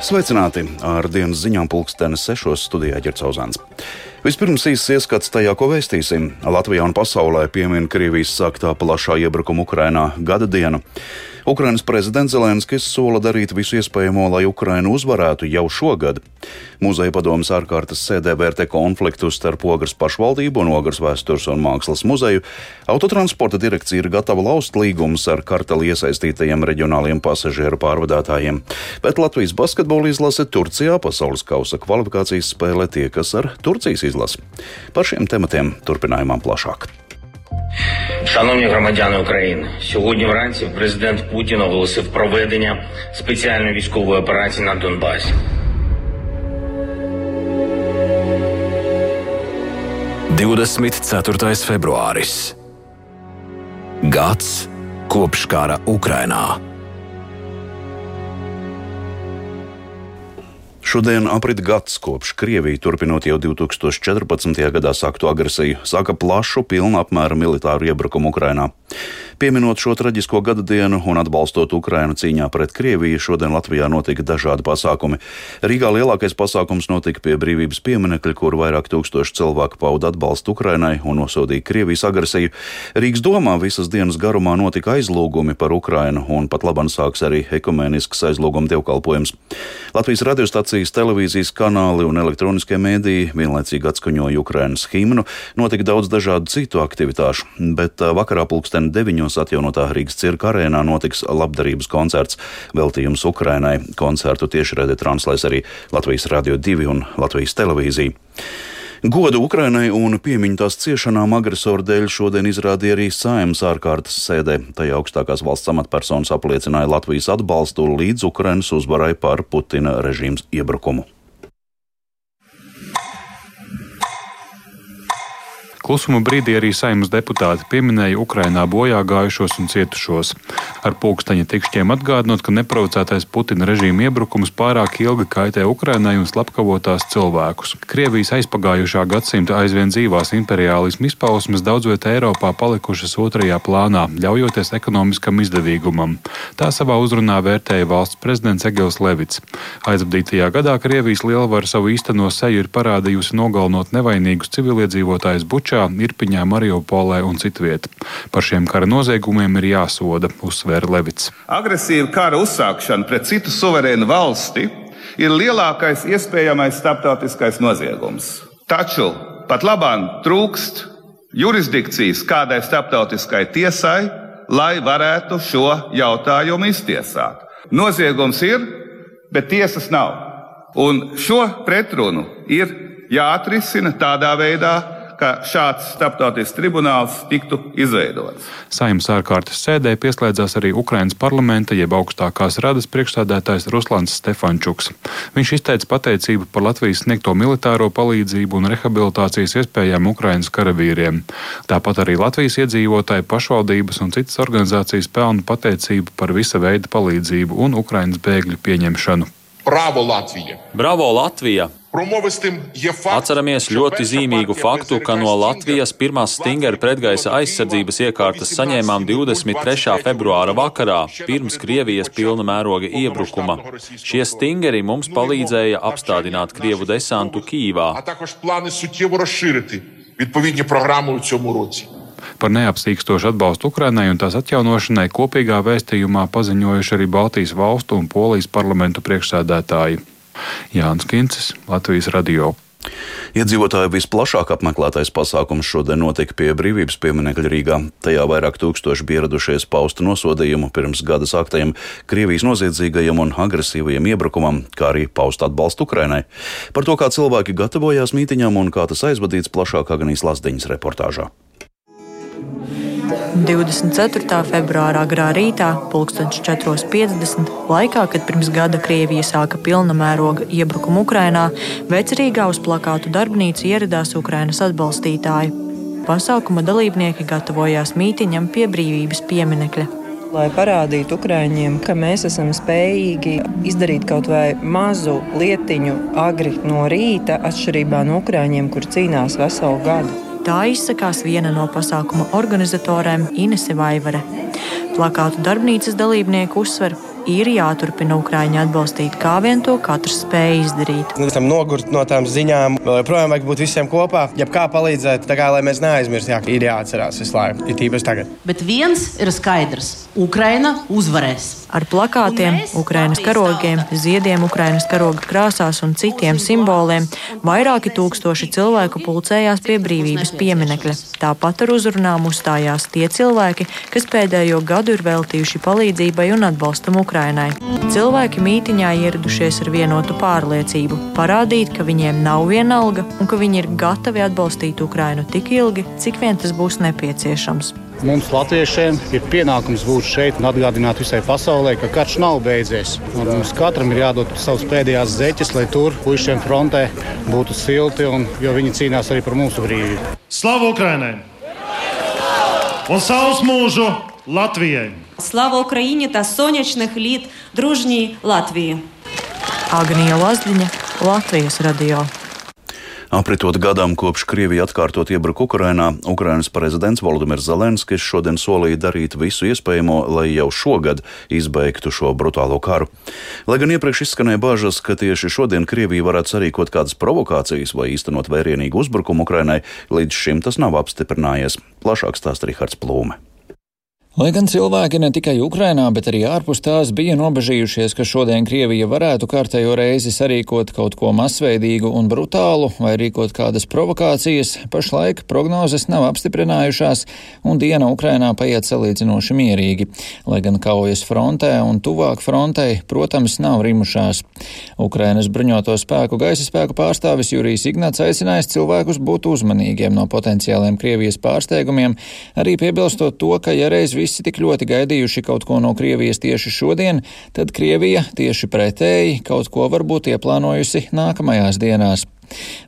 Sveicināti! Ar dienas ziņām pulkstenes sešos studijā ģercauzāns. Vispirms īsts ieskats tajā, ko vēstīsim. Latvijā un pasaulē piemin Krievijas sāktā plašā iebrukuma Ukrainā gada dienu. Ukrainas prezidents Zelenskis sola darīt visu iespējamo, lai Ukraina uzvarētu jau šogad. Muzeja padomas ārkārtas sēdē vērtē konfliktu starp Ogres pašvaldību un Ogres vēstures un mākslas muzeju. Autotransporta direkcija ir gatava laust līgumus ar karteli iesaistītajiem reģionāliem pasažieru pārvadātājiem. Bet Latvijas basketbola izlase Turcijā pasaules kausa kvalifikācijas spēlē tiekas ar Turcijas izlasi. Par šiem tematiem turpinājumā plašāk. Шановні громадяни України, сьогодні вранці президент Путін оголосив проведення спеціальної військової операції на Донбасі. Divdesmit ceturtais februāris. Gads kopš kara Ukrainā. Šodien aprit gads kopš Krievija, turpinot jau 2014. gadā sāktu agresiju, sāka plašu, pilnu apmēru militāru iebrukumu Ukrainā. Pieminot šo traģisko gada dienu un atbalstot Ukrainu cīņā pret Krieviju, šodien Latvijā notika dažādi pasākumi. Rīgā lielākais pasākums notika pie brīvības pieminekļa, kur vairāk tūkstoši cilvēku pauda atbalstu Ukrainai un nosodīja Krievijas agresiju. Rīgas domā visas dienas garumā notika aizlūgumi par Ukrainu, un pat labam sāks arī ekumēnisks aizlūguma dievkalpojums. Latvijas radiostacijas, televīzijas kanāli un elektroniskie mēdīji vienlaicīgi atskaņoja Ukrainas himnu, notika daudz dažādu citu aktivitāšu, bet vakarā pulksten deviņos Rīgas atjaunotā Rīgas cirka arēnā notiks labdarības koncerts veltījums Ukrainai. Koncertu tiešraidē translēs arī Latvijas Radio 2 un Latvijas televīzija. Godu Ukrainai un piemiņu tās ciešanām agresoru dēļ šodien izrādīja arī saimnes ārkārtas sēdē. Tajā augstākās valsts amatpersonas apliecināja Latvijas atbalstu līdz Ukrainas uzvarai par Putina režīmas iebrukumu. Klusuma brīdī arī saimnes deputāti pieminēja Ukrainā bojā gājušos un cietušos. Ar pulksteņa tikšķiem atgādinot, ka neprovocētais Putina režīma iebrukums pārāk ilgi kaitē Ukrainai un slepkavo tās cilvēkus. Krievijas aizpagājušā gadsimta aizvien dzīvās imperiālismu izpausmes daudz vietā Eiropā palikušas otrajā plānā, ļaujoties ekonomiskam izdevīgumam. Tā savā uzrunā vērtēja valsts prezidents Egils Levits. Aizvadītajā gadā Krievijas lielvara savu īsteno seju ir parādījusi nogalinot nevainīgus civiliedzīvotājus Bučā, Bučā, Irpiņā, Mariupolē un citviet. Par šiem kara noziegumiem ir jāsoda, uzsvēra Levits. Agresīva kara uzsākšana pret citu suverēnu valsti ir lielākais iespējamais starptautiskais noziegums. Taču pat labāk trūkst jurisdikcijas kādai starptautiskai tiesai, lai varētu šo jautājumu iztiesāt. Noziegums ir, bet tiesas nav. Un šo pretrunu ir jāatrisina tādā veidā, ka šāds starptautisks tribunāls tiktu izveidots. Saimnes ārkārtas sēdē pieslēdzās arī Ukrainas parlamenta jeb augstākās radas priekšstādātājs Ruslans Stefančuks. Viņš izteica pateicību par Latvijas sniegto militāro palīdzību un rehabilitācijas iespējām Ukrainas karavīriem. Tāpat arī Latvijas iedzīvotāji, pašvaldības un citas organizācijas pelna pateicību par visa veida palīdzību un Ukrainas bēgļu pieņemšanu. Bravo Latvija! Bravo Latvija! Atceramies ļoti zīmīgu faktu, ka no Latvijas pirmās Stingera pretgaisa aizsardzības iekārtas saņēmām 23. februāra vakarā, pirms Krievijas pilna mēroga iebrukuma. Šie Stingeri mums palīdzēja apstādināt Krievu desantu Kīvā. Відповідні програми у цьому році. Par neapsīkstošu atbalstu Ukrainai un tās atjaunošanai kopīgā vēstījumā paziņojuši arī Baltijas valstu un Polijas parlamentu priekšsēdētāji. Jānis Kincis, Latvijas radio. Iedzīvotāju visplašāk apmeklētais pasākums šodien notika pie brīvības pieminiekļa Rīgā. Tajā vairāk tūkstoši ieradušies paustu nosodījumu pirms gada sāktajam Krievijas noziedzīgajam un agresīvajam iebrukumam, kā arī paust atbalstu Ukrainai. Par to, kā cilvēki gatavojās mītiņām un kā tas aizvadīts plašāk Agnijas Lasdiņas reportāžā. 24. februārā agrā rītā, 4.50. laikā, kad pirms gada Krievija sāka pilna mēroga iebrukumu Ukrainā, Vecerīgā uz plakātu darbnīcu ieradās Ukrainas atbalstītāji. Pasākuma dalībnieki gatavojās mītiņam pie brīvības pieminekļa. Lai parādītu Ukrāņiem, ka mēs esam spējīgi izdarīt kaut vai mazu lietiņu agri no rīta, atšķirībā no Ukrāņiem, kur cīnās veselu gadu. Tā izsakās viena no pasākuma organizatoriem Inese Vaivare. Plakātu darbnīcas dalībnieku uzsver, ir jāturpina Ukraiņu atbalstīt, kā vien to katrs spēj izdarīt. Mēs esam nogurti no tām ziņām, vēl joprojām vajag būt visiem kopā. Ja kā palīdzēt, tā kā lai mēs neaizmirstam, jā, ir jāatcerās visu laiku, ir tīpaši tagad. Bet viens ir skaidrs - Ukraina uzvarēs. Ar plakātiem, Ukraiņas karogiem, ziediem Ukraiņas karoga krāsās un citiem simboliem vairāki tūkstoši cilvēku pulcējās pie brīvības pieminekļa. Tāpat ar uzrunām uzstājās tie cilvēki, kas pēdējo gadu ir veltījuši palīdzībai un atbalstam Ukrainai. Cilvēki mītiņā ieradušies ar vienotu pārliecību, parādīt, ka viņiem nav vienalga un ka viņi ir gatavi atbalstīt Ukrainu tik ilgi, cik vien tas būs nepieciešams. Mums, latviešiem, ir pienākums būt šeit un atgādināt visai pasaulē, ka karš nav beidzies. Un mums katram ir jādod savas pēdējās zeķes, lai tur puišiem frontē būtu silti, un, jo viņi cīnās arī par mūsu brīvību. Slavu Ukrainai! Un savus mūžu Latvijai! Slava Ukraiņai, tās soņečnih līt, družņī Latvija! Agnija Lazdiņa, Latvijas radio. Apritot gadam, kopš Krievija atkārtot iebruka Ukrainā, Ukrainas prezidents Volodimirs Zelenskis šodien solīja darīt visu iespējamo, lai jau šogad izbeigtu šo brutālo karu. Lai gan iepriekš izskanēja bažas, ka tieši šodien Krievija varētu sarīkot kādas provokācijas vai īstenot vērienīgu uzbrukumu Ukrainai, līdz šim tas nav apstiprinājies. Plašāk stāsta Rihards Plūms. Lai gan cilvēki ne tikai Ukrainā, bet arī ārpus tās bija nobežījušies, ka šodien Krievija varētu kārtējo reizi sarīkot kaut ko masveidīgu un brutālu vai rīkot kādas provokācijas, pašlaik prognozes nav apstiprinājušās un diena Ukrainā paiet salīdzinoši mierīgi, lai gan kaujas frontē un tuvāk frontei, protams, nav rimušās. Ukrainas bruņoto spēku gaisa spēku pārstāvis Jurijs Ignats aicinājis cilvēkus būt uzmanīgiem no potenciāliem Krievijas pārsteigumiem, arī piebilstot to, ka ja reiz visi tik ļoti gaidījuši kaut ko no Krievijas tieši šodien, tad Krievija tieši pretēji kaut ko varbūt ieplānojusi nākamajās dienās.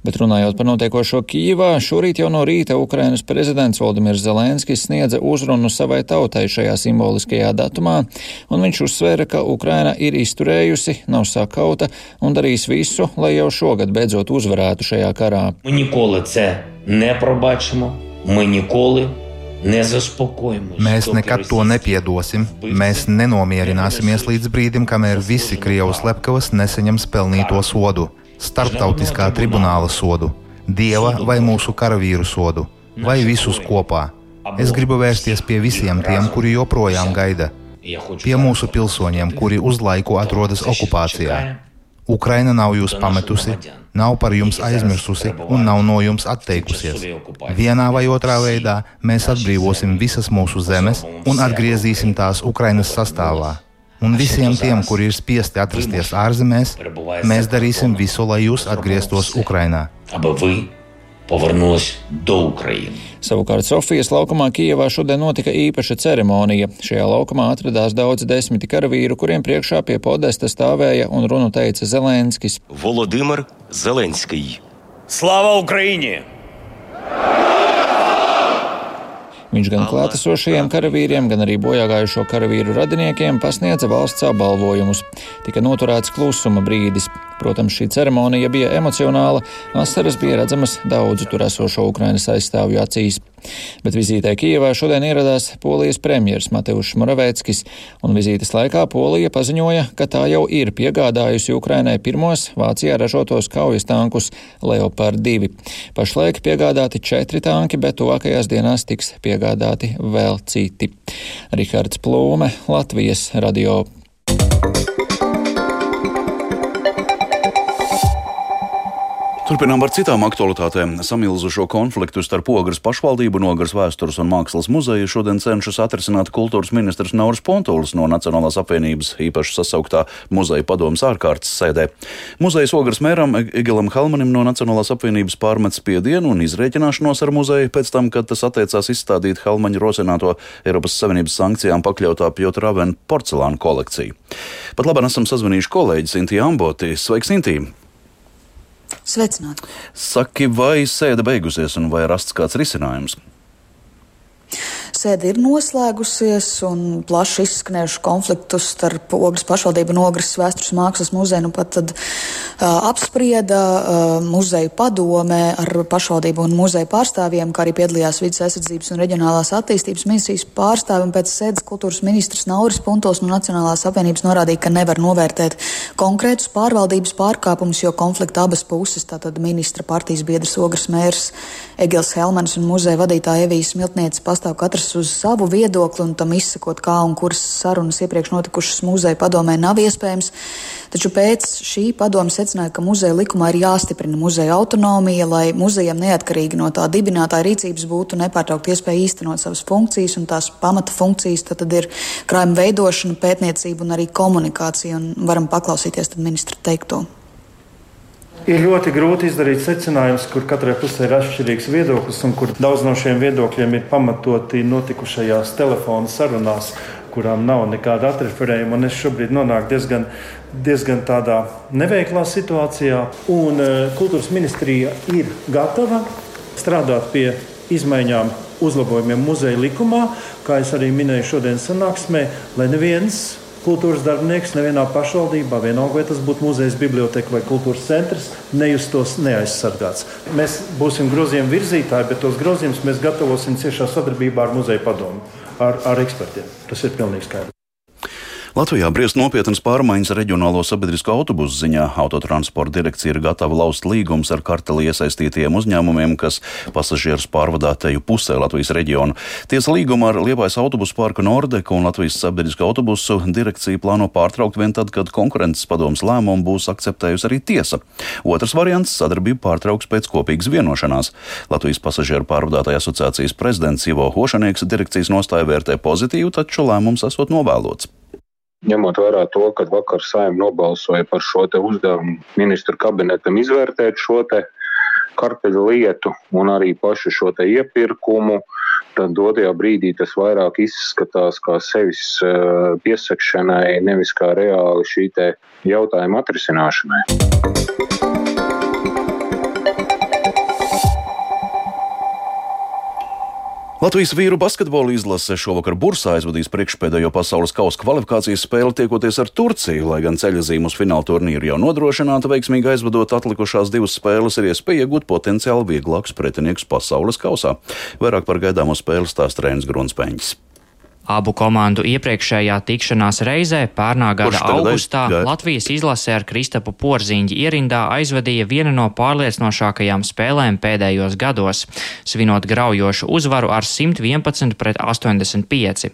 Bet runājot par notiekošo Kīvā, šorīt jau no rīta Ukrainas prezidents Valdimirs Zelenskis sniedza uzrunu savai tautai šajā simboliskajā datumā, un viņš uzsvēra, ka Ukraina ir izturējusi, nav sakauta un darīs visu, lai jau šogad beidzot uzvarētu šajā karā. Ми ніколи це не пробачимо. Ми ніколи Mēs nekad to nepiedosim. Mēs nenomierināsimies līdz brīdim, kamēr visi Krievijas slepkavas nesaņems pelnīto sodu, starptautiskā tribunāla sodu, dieva vai mūsu karavīru sodu, vai visus kopā. Es gribu vērsties pie visiem tiem, kuri joprojām gaida, pie mūsu pilsoņiem, kuri uz laiku atrodas okupācijā. Ukraina nav jūs pametusi, nav par jums aizmirsusi un nav no jums atteikusies. Vienā vai otrā veidā mēs atbrīvosim visas mūsu zemes un atgriezīsim tās Ukrainas sastāvā. Un visiem tiem, kuri ir spiesti atrasties ārzemēs, mēs darīsim visu, lai jūs atgrieztos Ukrainā Повернулась до України. Savukārt Sofijas laukumā Kijevā šodien notika īpaša ceremonija. Šajā laukumā atradās daudz desmiti karavīru, kuriem priekšā pie podesta stāvēja un runu teica Zelenskis. Volodimir Zelenskij. Slava Ukraiņai! Viņš gan klātesošajiem karavīriem, gan arī bojāgājušo karavīru radiniekiem pasniedza valsts apbalvojumus. Tika noturēts klusuma brīdis. Protams, šī ceremonija bija emocionāla, asaras bija redzamas daudzu tur esošo Ukrainas aizstāvju acīs. Bet vizītē Kijevā šodien ieradās Polijas premjeras Mateušs Moravēckis, un vizītes laikā Polija paziņoja, ka tā jau ir piegādājusi Ukrainai pirmos Vācijā ražotos kaujas tankus Leopard 2. Pašlaik piegādāti četri tanki, bet tuvākajās dienās tiks piegādāti vēl citi. Rihards Plūme, Latvijas radio. Turpinām ar citām aktualitātēm. Samilzušo konfliktu starp Ogres pašvaldību, Nogras vēstures un mākslas muzeju šodien cenšas atrisināt kultūras ministrs Nauris Pontulis no Nacionālās apvienības īpaši sasauktā muzeja padomas ārkārtas sēdē. Muzejas Ogres mēram Egilam Halmanim no Nacionālās apvienības pārmet spiedienu un izrēķināšanos ar muzeju pēc tam, kad tas atteicās izstādīt Halmaņa rosināto Eiropas Savienības sankcijām pakļautā Pjotra Ravena porcelāna kolekciju. Pat labāk esam sazvanījuši kolēģi Sintīnu Amboti. Sveiks, Sintīna! Sveicināti! Saki, vai sēde beigusies un vai rasts kāds risinājums? Sēde ir noslēgusies un plaši izskanējuši konfliktus starp Ogres pašvaldību un Ogres vēstures mākslas muzeju. Nu pat apsprieda muzeju padomē ar pašvaldību un muzeju pārstāvjiem, kā arī piedalījās vidas aizsardzības un reģionālās attīstības ministrijas pārstāvi. Pēc sēdes kultūras ministrs Nauris Puntos no Nacionālās apvienības norādīja, ka nevar novērtēt konkrētus pārvaldības pārkāpumus, jo konflikta abas puses, tātad ministra partijas biedrs Ogres mērs Egils Helmans un muzeja vadītāja Evijas Miltnieca pastāv katrs uz savu viedokli un tam izsakot, kā un kuras sarunas iepriekš notikušas muzeja padomē nav iespējams. Taču pēc šī padoma secināja, ka muzeja likumā ir jāstiprina muzeja autonomija, lai muzejam neatkarīgi no tā dibinātāja rīcības būtu nepārtraukti iespēja īstenot savas funkcijas, un tās pamata funkcijas tad, tad ir krājuma veidošana, pētniecība un arī komunikācija, un varam paklausīties ministra teikto. Ir ļoti grūti izdarīt secinājumus, kur katrai pusē ir atšķirīgs viedoklis, un kur daudz no šiem viedokļiem ir pamatoti notikušajās telefona sarunās, kurām nav nekāda atreferējuma. Es šobrīd nonāku diezgan, diezgan tādā neveiklā situācijā, un uh, kultūras ministrija ir gatava strādāt pie izmaiņām, uzlabojumiem muzeja likumā, kā es arī minēju šodienas sanāksmē, lai neviens kultūras darbinieks nevienā pašvaldībā, vienalga vai tas būtu muzejs, biblioteka vai kultūras centrs, nejustos neaizsargāts. Mēs būsim grozījuma virzītāji, bet tos grozījumus mēs gatavosim ciešā sadarbībā ar muzeja padomu, ar, ar ekspertiem. Tas ir pilnīgi skaidrs. Latvijā briest nopietnas pārmaiņas reģionālo sabiedrisko autobusu ziņā. Autotransporta direkcija ir gatava laust līgumus ar karteli iesaistītiem uzņēmumiem, kas pasažierus pārvadā teju pusē Latvijas reģionu. Tiesa līgumu ar Liepājas autobusu parku Nordeku un Latvijas sabiedrisko autobusu direkcija plāno pārtraukt vien tad, kad konkurences padomas lēmumu būs akceptējusi arī tiesa. Otrs variants - sadarbību pārtrauks pēc kopīgas vienošanās. Latvijas pasažieru pārvadātāja asociācijas prezidents Ivo Hošanieks direkcijas nostāju vērtē pozitīvi, taču lēmums esot novēlots. Ņemot vērā to, ka vakar saimē nobalsoja par šo uzdevumu ministru kabinetam izvērtēt šo karteļu lietu un arī pašu šo iepirkumu, tad dotajā brīdī tas vairāk izskatās kā sevis eh, piesakšanai, nevis kā reāli šī jautājuma atrisināšanai. Latvijas vīru basketbola izlase šovakar Bursā aizvadīs priekšpēdējo pasaules kausa kvalifikācijas spēli tiekoties ar Turciju, lai gan ceļazīme uz fināla turnīru jau nodrošināta, veiksmīgi aizvadot atlikušās divas spēles, ir iespēja iegūt potenciāli vieglākus pretiniekus pasaules kausā. Vairāk par gaidāmo spēli stāsta Rēns Grunspēņģis. Abu komandu iepriekšējā tikšanās reizē pērnā gada augustā gāja? Latvijas izlase ar Kristapu Porziņģi ierindā aizvadīja vienu no pārliecinošākajām spēlēm pēdējos gados, svinot graujošu uzvaru ar 111 pret 85.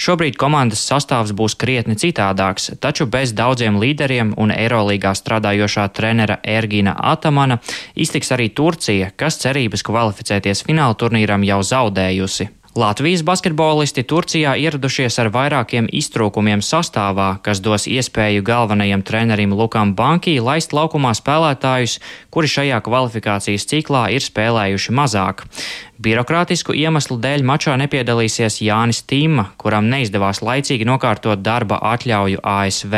Šobrīd komandas sastāvs būs krietni citādāks, taču bez daudziem līderiem un Eirolīgā strādājošā trenera Ergina Atamana iztiks arī Turcija, kas cerības kvalificēties fināla turnīram jau zaudējusi. Latvijas basketbolisti Turcijā ieradušies ar vairākiem iztrūkumiem sastāvā, kas dos iespēju galvenajam trenerim Lukam Bankī laist laukumā spēlētājus, kuri šajā kvalifikācijas ciklā ir spēlējuši mazāk. Birokrātisku iemeslu dēļ mačā nepiedalīsies Jānis Tīma, kuram neizdevās laicīgi nokārtot darba atļauju ASV.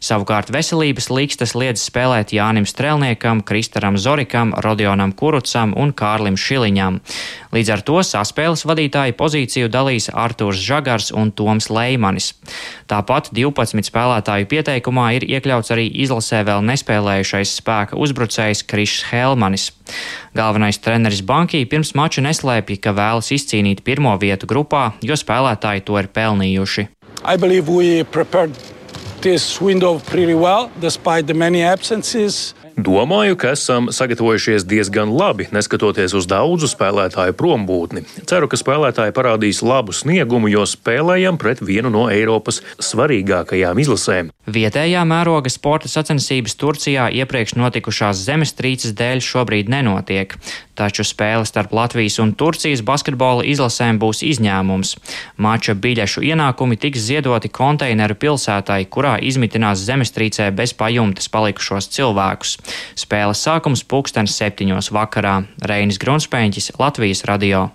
Savukārt veselības līkstas liedz spēlēt Jānim Strelniekam, Kristaram Zorikam, Rodionam Kurucam un Kārlim Šiliņam. Līdz ar to saspēles vadītāju pozīciju dalīs Artūrs Žagars un Toms Leimanis. Tāpat 12 spēlētāju pieteikumā ir iekļauts arī izlasē vēl nespēlējušais spēka uzbrucējs Krišs Helmanis. Galvenais treneris Bankī pirms mača neslēpja, ka vēlas izcīnīt pirmo vietu grupā, jo spēlētāji to ir pelnījuši. This window pretty well, despite the many absences. Domāju, ka esam sagatavojušies diezgan labi, neskatoties uz daudzu spēlētāju prombūtni. Ceru, ka spēlētāji parādīs labu sniegumu, jo spēlējam pret vienu no Eiropas svarīgākajām izlasēm. Vietējā mēroga sporta sacensības Turcijā iepriekš notikušās zemestrīces dēļ šobrīd nenotiek, taču spēle starp Latvijas un Turcijas basketbola izlasēm būs izņēmums. Mača biļešu ienākumi tiks ziedoti konteineru pilsētai, kurā izmitinās zemestrīcē bez pajumtes palikušos cilvēkus. Spēles sākums pulkstenis septiņos vakarā. Reinis Grunspēņķis, Latvijas radio.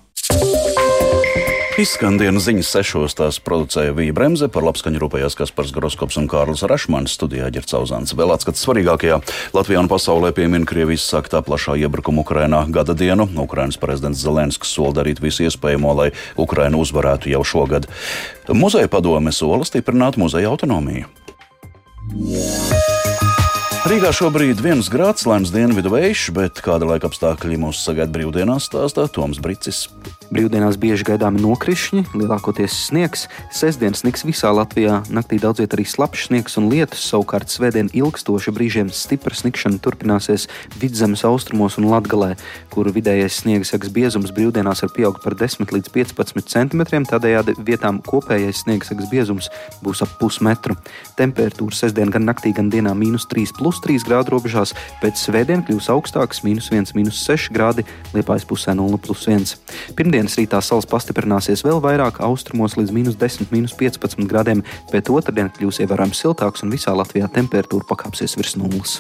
Izskan dienas ziņas sešos, tās producēja Vija Bremse, par labskaņu rūpējās Kaspars Groskops un Kārlis Rašmans, studijā ģērts Cauzāns. Vēl atskats svarīgākajā Latvijā un pasaulē piemin Krievijas sāktā plašā iebrukuma Ukrainā gada dienu. Ukrainas prezidents Zelenskis sola darīt visu iespējamo, lai Ukraina uzvarētu jau šogad. Muzeja padome sola stiprināt muzeja autonomiju. Yeah. Rīgā šobrīd ir viens grāds, lēns dienvidu vējš, bet kāda laika apstākļi mūs sagaida brīvdienās, stāstā Toms Brīsis. Brīvdienās bieži gaidāmi nokrišņi, lielākoties sniegs. Sestdien sniegs visā Latvijā, naktī daudz vietā arī slapjš sniegs un lietus. Savukārt svētdien ilgstoši brīžiem stipra sniegšana turpināsies vidzemes austrumos un latgalē, kur vidējais sniega seks biezums brīvdienās var pieaugt par 10 līdz 15 cm. Tādējādi vietām kopējais sniega seks biezums būs ap pusmetru. Temperatūra sestdien gan naktī, gan dienā - mīnus 3 plus plus 3 grādu robežās, pēc svētdienas kļūs augstāks - minus 1, minus 6 grādi, liepājas pusē 0, plus 1. Pirmdienas rītā saule pastiprināsies vēl vairāk, austrumos līdz minus 10, minus 15 grādiem, bet otrdien kļūs ievērojami siltāks un visā Latvijā temperatūra pakāpsies virs nulles.